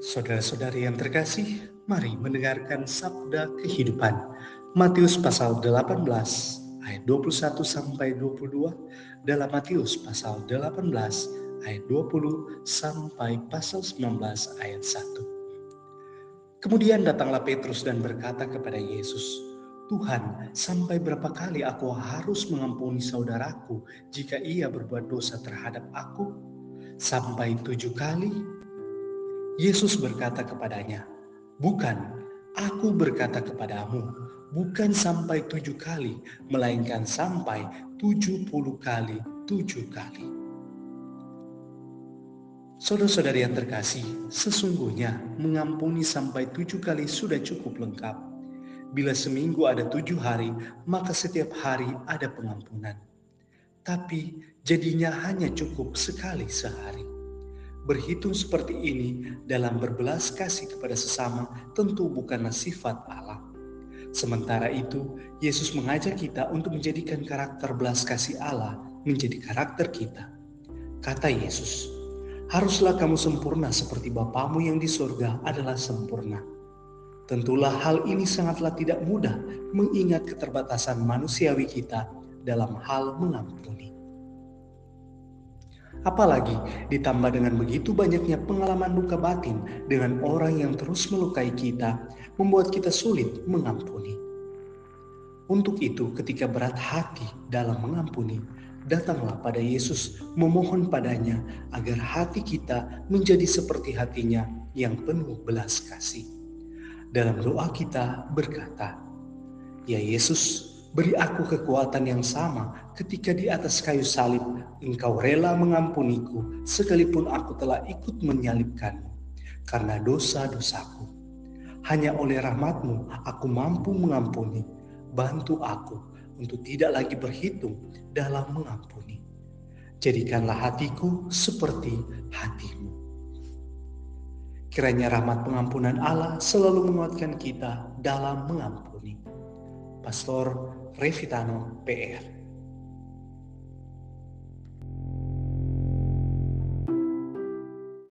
Saudara-saudari yang terkasih, mari mendengarkan sabda kehidupan. Matius pasal 18 ayat 21 sampai 22 dalam Matius pasal 18 ayat 20 sampai pasal 19 ayat 1. Kemudian datanglah Petrus dan berkata kepada Yesus, Tuhan, sampai berapa kali aku harus mengampuni saudaraku jika ia berbuat dosa terhadap aku? Sampai tujuh kali? Yesus berkata kepadanya, "Bukan, aku berkata kepadamu, bukan sampai tujuh kali, melainkan sampai tujuh puluh kali tujuh kali." Saudara-saudari yang terkasih, sesungguhnya mengampuni sampai tujuh kali sudah cukup lengkap. Bila seminggu ada tujuh hari, maka setiap hari ada pengampunan. Tapi jadinya hanya cukup sekali sehari. Berhitung seperti ini dalam berbelas kasih kepada sesama tentu bukanlah sifat Allah. Sementara itu, Yesus mengajak kita untuk menjadikan karakter belas kasih Allah menjadi karakter kita. Kata Yesus, haruslah kamu sempurna seperti Bapamu yang di surga adalah sempurna. Tentulah hal ini sangatlah tidak mudah mengingat keterbatasan manusiawi kita dalam hal mengampuni. Apalagi ditambah dengan begitu banyaknya pengalaman luka batin dengan orang yang terus melukai kita, membuat kita sulit mengampuni. Untuk itu, ketika berat hati dalam mengampuni, datanglah pada Yesus memohon padanya agar hati kita menjadi seperti hatinya yang penuh belas kasih. Dalam doa kita berkata, Ya Yesus, Beri aku kekuatan yang sama ketika di atas kayu salib engkau rela mengampuniku sekalipun aku telah ikut menyalibkanmu karena dosa-dosaku. Hanya oleh rahmatmu aku mampu mengampuni. Bantu aku untuk tidak lagi berhitung dalam mengampuni. Jadikanlah hatiku seperti hatimu. Kiranya rahmat pengampunan Allah selalu menguatkan kita dalam mengampuni. Pastor Revitano PR.